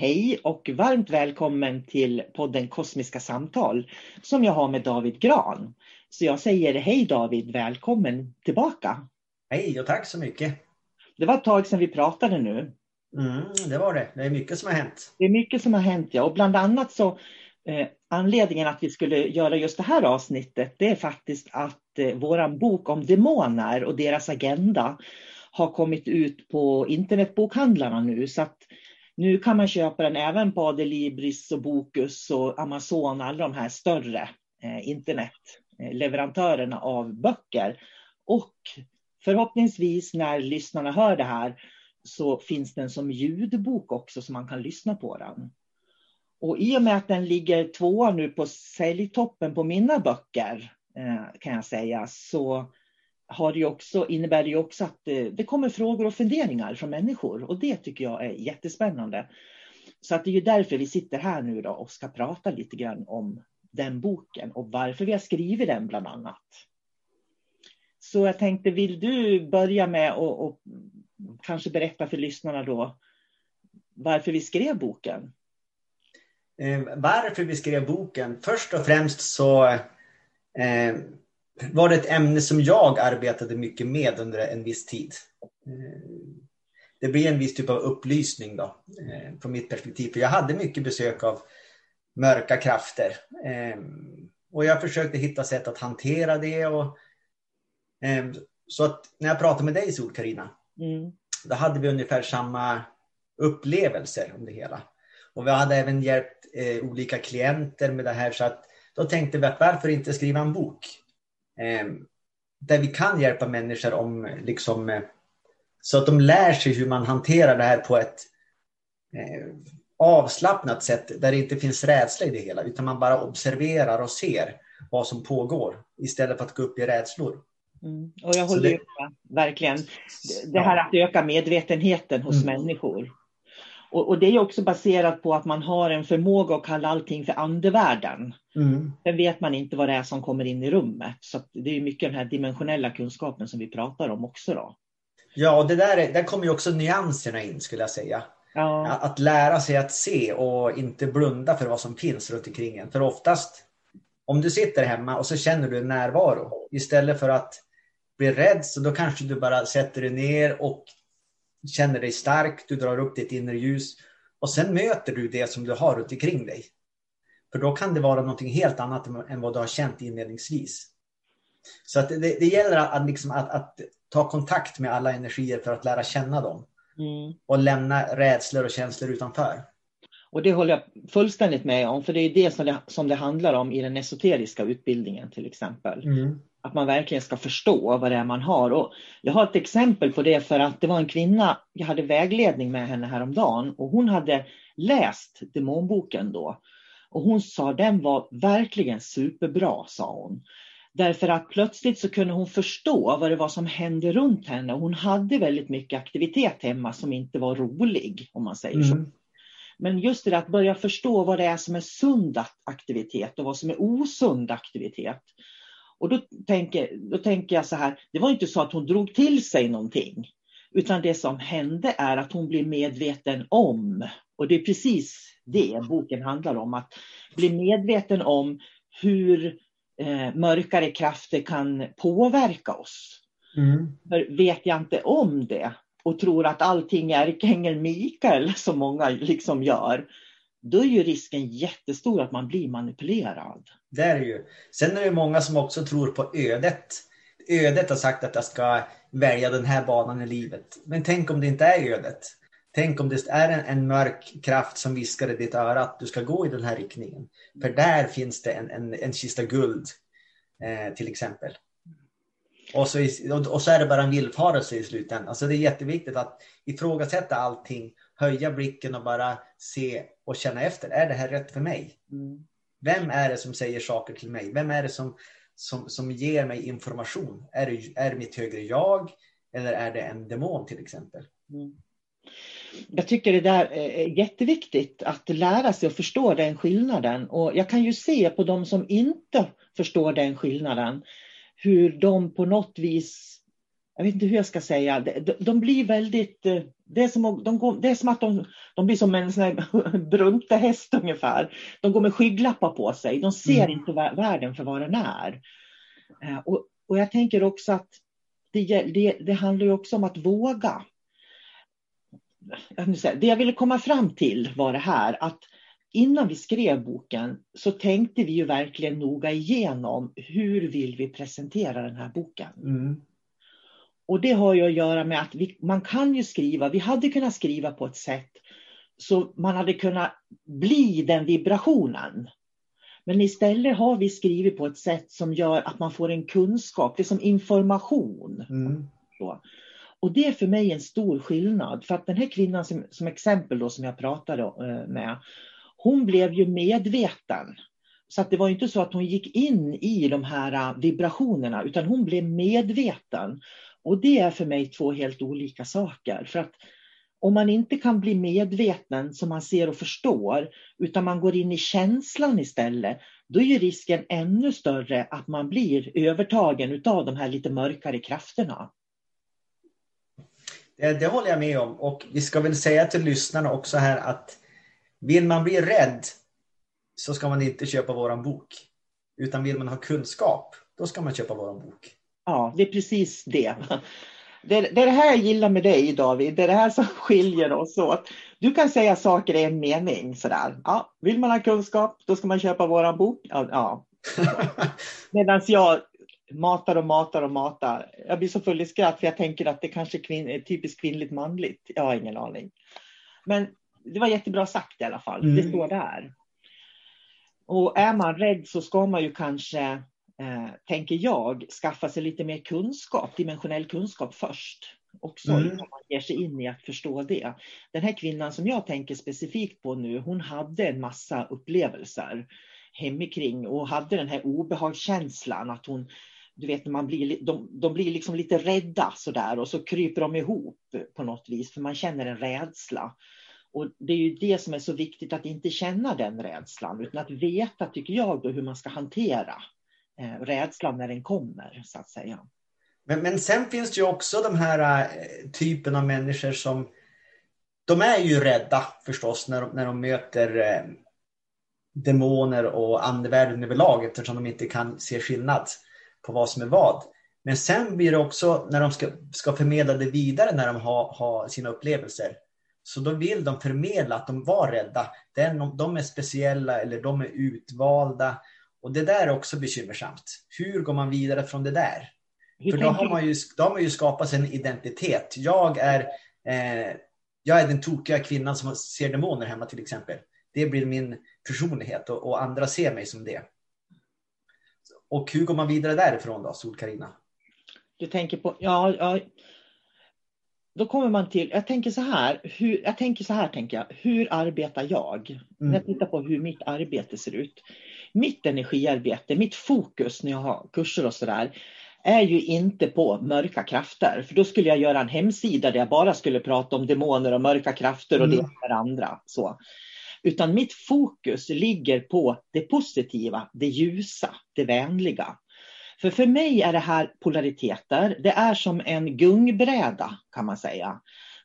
Hej och varmt välkommen till podden Kosmiska samtal som jag har med David Gran. Så jag säger hej David, välkommen tillbaka. Hej och tack så mycket. Det var ett tag sedan vi pratade nu. Mm, det var det. Det är mycket som har hänt. Det är mycket som har hänt ja. Och bland annat så eh, anledningen att vi skulle göra just det här avsnittet det är faktiskt att eh, våran bok om demoner och deras agenda har kommit ut på internetbokhandlarna nu. Så att nu kan man köpa den även på Adelibris och Bokus och Amazon, alla de här större eh, internetleverantörerna eh, av böcker. Och förhoppningsvis när lyssnarna hör det här så finns den som ljudbok också så man kan lyssna på den. Och i och med att den ligger tvåa nu på säljtoppen på mina böcker eh, kan jag säga så har det också, innebär det också att det, det, kommer frågor och funderingar från människor och det tycker jag är jättespännande. Så att det är ju därför vi sitter här nu då och ska prata lite grann om den boken och varför vi har skrivit den bland annat. Så jag tänkte, vill du börja med att kanske berätta för lyssnarna då varför vi skrev boken? Eh, varför vi skrev boken? Först och främst så eh, var det ett ämne som jag arbetade mycket med under en viss tid. Eh, det blir en viss typ av upplysning då, eh, från mitt perspektiv. För jag hade mycket besök av mörka krafter. Eh, och jag försökte hitta sätt att hantera det. Och, så att när jag pratade med dig Sol Karina, mm. då hade vi ungefär samma upplevelser om det hela. Och vi hade även hjälpt olika klienter med det här. Så att då tänkte vi att varför inte skriva en bok? Eh, där vi kan hjälpa människor om liksom, eh, så att de lär sig hur man hanterar det här på ett eh, avslappnat sätt där det inte finns rädsla i det hela utan man bara observerar och ser vad som pågår istället för att gå upp i rädslor. Mm. Och jag håller det, med, verkligen. Det här att öka medvetenheten hos mm. människor. Och, och, det är också baserat på att man har en förmåga att kalla allting för andevärlden. Mm. Sen vet man inte vad det är som kommer in i rummet. Så det är mycket den här dimensionella kunskapen som vi pratar om också. Då. Ja, och det där, där kommer ju också nyanserna in skulle jag säga. Ja. Att lära sig att se och inte blunda för vad som finns runt omkring en. För oftast, om du sitter hemma och så känner du en närvaro istället för att bli rädd så då kanske du bara sätter dig ner och känner dig stark, du drar upp ditt inre ljus och sen möter du det som du har runt omkring dig. För då kan det vara någonting helt annat än vad du har känt inledningsvis. Så att det, det gäller att, liksom att, att, ta kontakt med alla energier för att lära känna dem. Mm. Och lämna rädslor och känslor utanför. Och det håller jag fullständigt med om, för det är det som det, som det handlar om i den esoteriska utbildningen till exempel. Mm. Att man verkligen ska förstå vad det är man har. Och jag har ett exempel på det för att det var en kvinna, jag hade vägledning med henne häromdagen och hon hade läst demonboken då. Och hon sa den var verkligen superbra, sa hon. Därför att plötsligt så kunde hon förstå vad det var som hände runt henne. Hon hade väldigt mycket aktivitet hemma som inte var rolig, om man säger mm. så. Men just det att börja förstå vad det är som är sund aktivitet och vad som är osund aktivitet. Och då tänker, då tänker jag så här, det var inte så att hon drog till sig någonting. Utan det som hände är att hon blev medveten om, och det är precis det boken handlar om, att bli medveten om hur eh, mörkare krafter kan påverka oss. Mm. För vet jag inte om det och tror att allting är ärkeängeln Mikael som många liksom gör, då är ju risken jättestor att man blir manipulerad. Det är det ju. Sen är det många som också tror på ödet. Ödet har sagt att jag ska välja den här banan i livet. Men tänk om det inte är ödet. Tänk om det är en, en mörk kraft som viskar i ditt öra att du ska gå i den här riktningen. För där finns det en, en, en kista guld eh, till exempel. Och så, och så är det bara en villfarelse i slutändan. Alltså det är jätteviktigt att ifrågasätta allting, höja blicken och bara se och känna efter. Är det här rätt för mig? Mm. Vem är det som säger saker till mig? Vem är det som, som, som ger mig information? Är det, är det mitt högre jag? Eller är det en demon till exempel? Mm. Jag tycker det där är jätteviktigt att lära sig och förstå den skillnaden. Och jag kan ju se på de som inte förstår den skillnaden hur de på något vis, jag vet inte hur jag ska säga, de, de blir väldigt, eh, det är som, de går, det är som att de, de blir som en sån här bruntehäst ungefär. De går med skygglappar på sig, de ser mm. inte världen för vad den är. Eh, och, och jag tänker också att det, det, det handlar ju också om att våga. Det jag ville komma fram till var det här att innan vi skrev boken så tänkte vi ju verkligen noga igenom hur vill vi presentera den här boken. Mm. Och det har ju att göra med att vi, man kan ju skriva, vi hade kunnat skriva på ett sätt så man hade kunnat bli den vibrationen. Men istället har vi skrivit på ett sätt som gör att man får en kunskap, det är som information. Mm. Och det är för mig en stor skillnad. För att den här kvinnan som, som exempel då som jag pratade eh, med, hon blev ju medveten. Så att det var inte så att hon gick in i de här äh, vibrationerna utan hon blev medveten. Och det är för mig två helt olika saker. För att om man inte kan bli medveten som man ser och förstår utan man går in i känslan istället, då är ju risken ännu större att man blir övertagen av de här lite mörkare krafterna. Det, det håller jag med om och vi ska väl säga till lyssnarna också här att vill man bli rädd så ska man inte köpa våran bok. Utan vill man ha kunskap, då ska man köpa våran bok. Ja, det är precis det. Det är, det är det här jag gillar med dig David, det är det här som skiljer oss åt. Du kan säga saker i en mening sådär. Ja, vill man ha kunskap, då ska man köpa våran bok. Ja, ja. Medan jag matar och matar och matar. Jag blir så full i skratt för jag tänker att det kanske är, kvin är typiskt kvinnligt manligt. Jag har ingen aning. Men det var jättebra sagt i alla fall. Mm. Det står där. Och är man rädd så ska man ju kanske, eh, tänker jag, skaffa sig lite mer kunskap, dimensionell kunskap först. också mm. innan man ger sig in i att förstå det. Den här kvinnan som jag tänker specifikt på nu, hon hade en massa upplevelser hemikring och hade den här obehagskänslan att hon du vet man blir, de, de blir liksom lite rädda sådär och så kryper de ihop på något vis för man känner en rädsla. Och det är ju det som är så viktigt att inte känna den rädslan utan att veta, tycker jag, då, hur man ska hantera Eh, rädslan när den kommer så att säga. Men, men sen finns det ju också de här eh, typen av människor som de är ju rädda förstås när de, när de möter eh, demoner och andevärlden överlag eftersom de inte kan se skillnad på vad som är vad. Men sen blir det också när de ska, ska förmedla det vidare när de har, har sina upplevelser. Så då vill de förmedla att de var rädda. Den, de är speciella eller de är utvalda. Och det där är också bekymmersamt. Hur går man vidare från det där? För då har, man ju, då har man ju skapat sig en identitet. Jag är, eh, jag är den tokiga kvinnan som ser demoner hemma till exempel. Det blir min personlighet och, och andra ser mig som det. Och hur går man vidare därifrån då, Sol-Karina? Du tänker på, ja, ja, då kommer man till, jag tänker så här, hur, jag tänker så här tänker jag, hur arbetar jag? Mm. När jag tittar på hur mitt arbete ser ut. Mitt energiarbete, mitt fokus när jag har kurser och sådär, är ju inte på mörka krafter. För då skulle jag göra en hemsida där jag bara skulle prata om demoner och mörka krafter och mm. det och det andra. Så. Utan mitt fokus ligger på det positiva, det ljusa, det vänliga. För för mig är det här polariteter. Det är som en gungbräda kan man säga.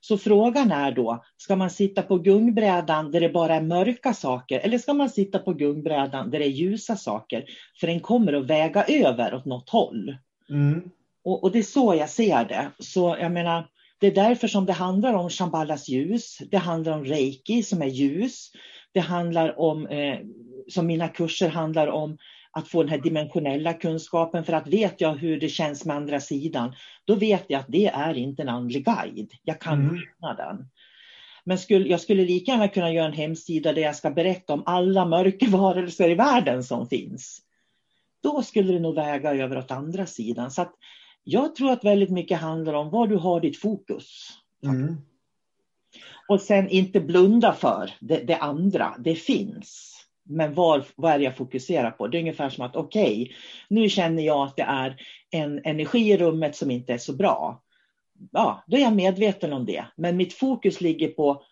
Så frågan är då, ska man sitta på gungbrädan där det bara är mörka saker eller ska man sitta på gungbrädan där det är ljusa saker? För den kommer att väga över åt något håll. Mm. Och, och, det är så jag ser det. Så jag menar, det är därför som det handlar om Shambhalas ljus. Det handlar om reiki som är ljus. Det handlar om, eh, som mina kurser handlar om, att få den här dimensionella kunskapen. För att vet jag hur det känns med andra sidan, då vet jag att det är inte en andlig guide. Jag kan mm. den. Men skulle, jag skulle lika gärna kunna göra en hemsida där jag ska berätta om alla mörkervarelser i världen som finns. Då skulle det nog väga över åt andra sidan. Så jag tror att väldigt mycket handlar om var du har ditt fokus. Mm. Och sen inte blunda för det, det, andra, det finns. Men var, vad är det jag fokuserar på? Det är ungefär som att okej, okay, nu känner jag att det är en energi i rummet som inte är så bra. Ja, då är jag medveten om det. Men mitt fokus ligger på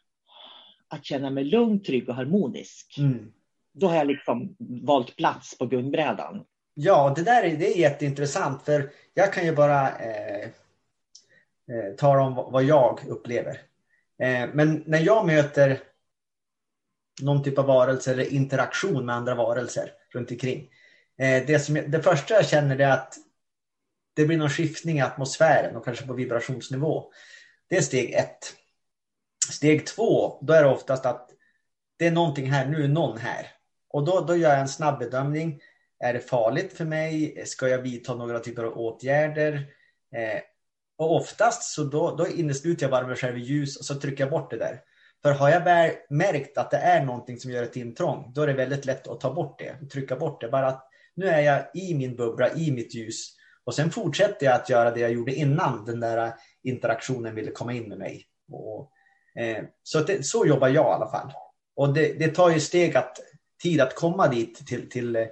att känna mig lugn, trygg och harmonisk. Mm. Då har jag liksom valt plats på gungbrädan. Ja, det där är, det är jätteintressant för jag kan ju bara eh, eh, tala om vad jag upplever. Eh, men när jag möter någon typ av varelse eller interaktion med andra varelser runt omkring. Eh, det, som jag, det första jag känner är att det blir någon skiftning i atmosfären och kanske på vibrationsnivå. Det är steg ett. Steg två, då är det oftast att det är någonting här, nu är någon här. Och då, då gör jag en snabb bedömning. Är det farligt för mig? Ska jag vidta några typer av åtgärder? Eh, och oftast så då, då innesluter jag bara mig själv i ljus och så trycker jag bort det där. För har jag väl märkt att det är någonting som gör ett intrång, då är det väldigt lätt att ta bort det, trycka bort det. Bara att nu är jag i min bubbla, i mitt ljus. Och sen fortsätter jag att göra det jag gjorde innan den där interaktionen ville komma in med mig. Och, eh, så, det, så jobbar jag i alla fall. Och det, det tar ju steg att, tid att komma dit till, till eh,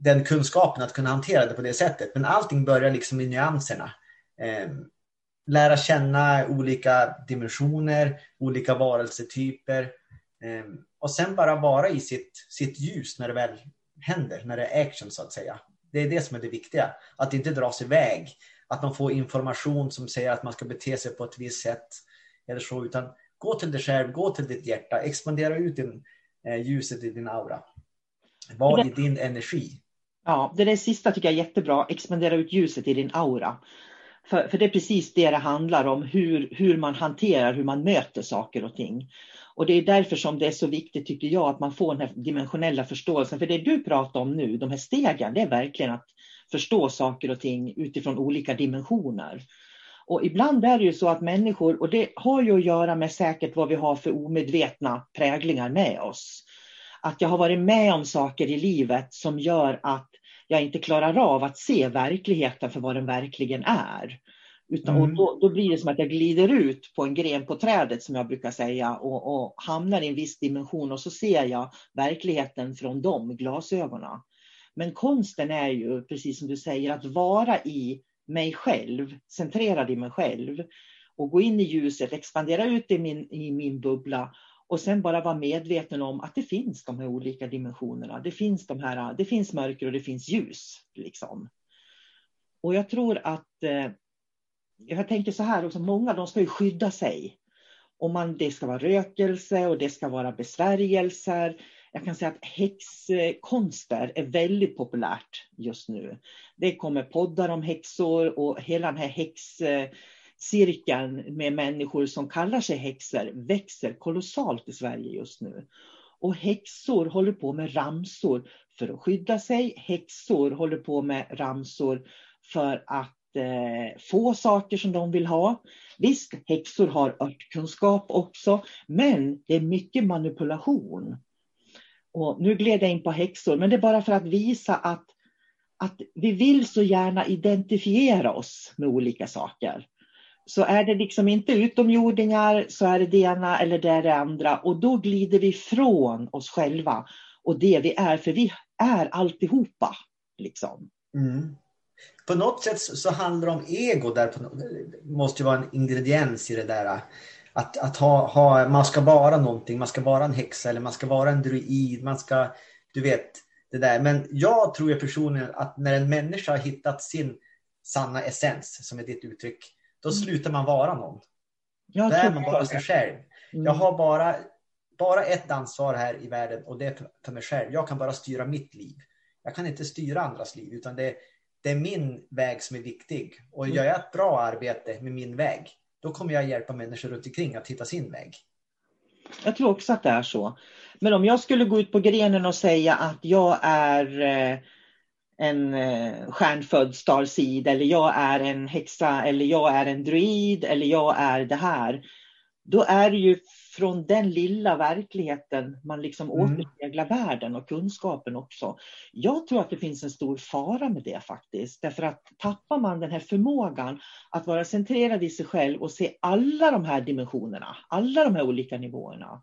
den kunskapen att kunna hantera det på det sättet. Men allting börjar liksom i nyanserna. Eh, lära känna olika dimensioner, olika varelsetyper. Ehm, och sen bara vara i sitt, sitt ljus när det väl händer, när det är action så att säga. Det är det som är det viktiga. Att inte dras iväg. Att man får information som säger att man ska bete sig på ett visst sätt. Eller så, utan gå till dig själv, gå till ditt hjärta, expandera ut din, eh, ljuset i din aura. Var i din energi. Ja, det där sista tycker jag är jättebra. Expandera ut ljuset i din aura. För, för det är precis det det handlar om, hur, hur man hanterar, hur man möter saker och ting. Och det är därför som det är så viktigt, tycker jag, att man får den här dimensionella förståelsen. För det du pratar om nu, de här stegen, det är verkligen att förstå saker och ting utifrån olika dimensioner. Och ibland är det ju så att människor, och det har ju att göra med säkert vad vi har för omedvetna präglingar med oss. Att jag har varit med om saker i livet som gör att jag inte klarar av att se verkligheten för vad den verkligen är. Utan, mm. och då, då, blir det som att jag glider ut på en gren på trädet som jag brukar säga och, och hamnar i en viss dimension och så ser jag verkligheten från de glasögonen. Men konsten är ju, precis som du säger, att vara i mig själv, centrerad i mig själv och gå in i ljuset, expandera ut i min, i min bubbla och sen bara vara medveten om att det finns de här olika dimensionerna. Det finns, de här, det finns mörker och det finns ljus. Liksom. Och jag tror att, eh, jag tänker så här också, många de ska ju skydda sig. Och man, det ska vara rökelse och det ska vara besvärjelser. Jag kan säga att häxkonster är väldigt populärt just nu. Det kommer poddar om häxor och hela den här häx... Eh, cirkeln med människor som kallar sig häxor växer kolossalt i Sverige just nu. Och häxor håller på med ramsor för att skydda sig. Häxor håller på med ramsor för att eh, få saker som de vill ha. Visst, häxor har örtkunskap också, men det är mycket manipulation. Och nu gled jag in på häxor, men det är bara för att visa att, att vi vill så gärna identifiera oss med olika saker. Så är det liksom inte utomjordingar så är det det ena eller det är det andra och då glider vi från oss själva och det vi är, för vi är alltihopa. Liksom. Mm på något sätt så handlar det om ego där. Det måste ju vara en ingrediens i det där. Att, att ha, ha, man ska vara någonting, man ska vara en häxa eller man ska vara en druid. Man ska, du vet, det där. Men jag tror ju personligen att när en människa har hittat sin sanna essens, som är ditt uttryck, då mm. slutar man vara någon. Jag Där är man bara sig själv. Mm. Jag har bara, bara ett ansvar här i världen och det är för, mig själv. Jag kan bara styra mitt liv. Jag kan inte styra andras liv, utan det, det är min väg som är viktig. Och mm. gör jag ett bra arbete med min väg, då kommer jag hjälpa människor runt omkring att hitta sin väg. Jag tror också att det är så. Men om jag skulle gå ut på grenen och säga att jag är eh, en eh, stjärnfödd starseed eller jag är en häxa eller jag är en druid eller jag är det här. Då är det ju från den lilla verkligheten man liksom mm. återspeglar världen och kunskapen också. Jag tror att det finns en stor fara med det faktiskt. Därför att tappar man den här förmågan att vara centrerad i sig själv och se alla de här dimensionerna, alla de här olika nivåerna,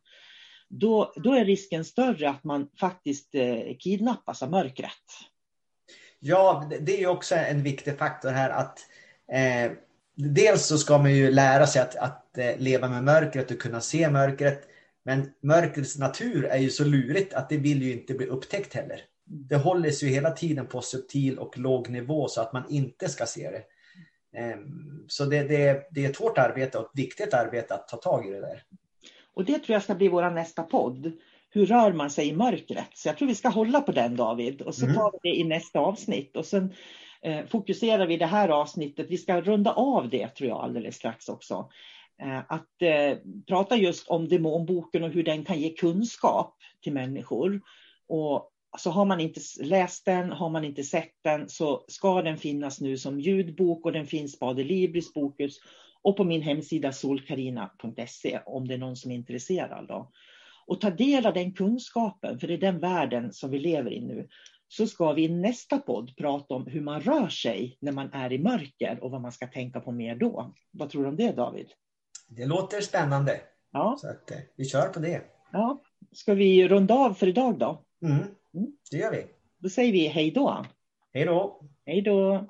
då, då är risken större att man faktiskt eh, kidnappas av mörkret. Ja, det är också en viktig faktor här att eh, dels så ska man ju lära sig att, att eh, leva med mörkret och kunna se mörkret. Men mörkrets natur är ju så lurigt att det vill ju inte bli upptäckt heller. Det håller sig ju hela tiden på subtil och låg nivå så att man inte ska se det. Ehm, så det, det, det är ett hårt arbete och ett viktigt arbete att ta tag i det där. Och det tror jag ska bli vår nästa podd. Hur rör man sig i mörkret? Så jag tror vi ska hålla på den David och så mm. tar vi det i nästa avsnitt. Och sen eh, fokuserar vi det här avsnittet, vi ska runda av det tror jag alldeles strax också. Eh, att eh, prata just om demonboken och hur den kan ge kunskap till människor. Och så har man inte läst den, har man inte sett den så ska den finnas nu som ljudbok och den finns på Adelibris bokhus och på min hemsida solkarina.se om det är någon som är intresserad. Då. Och ta del av den kunskapen, för det är den världen som vi lever i nu så ska vi i nästa podd prata om hur man rör sig när man är i mörker och vad man ska tänka på mer då. Vad tror du om det David? Det låter spännande. Ja. Så att, eh, vi kör på det. Ja. Ska vi runda av för idag då? Mm. Mm. Det gör vi. Då säger vi hej då. Hej då. Hej då.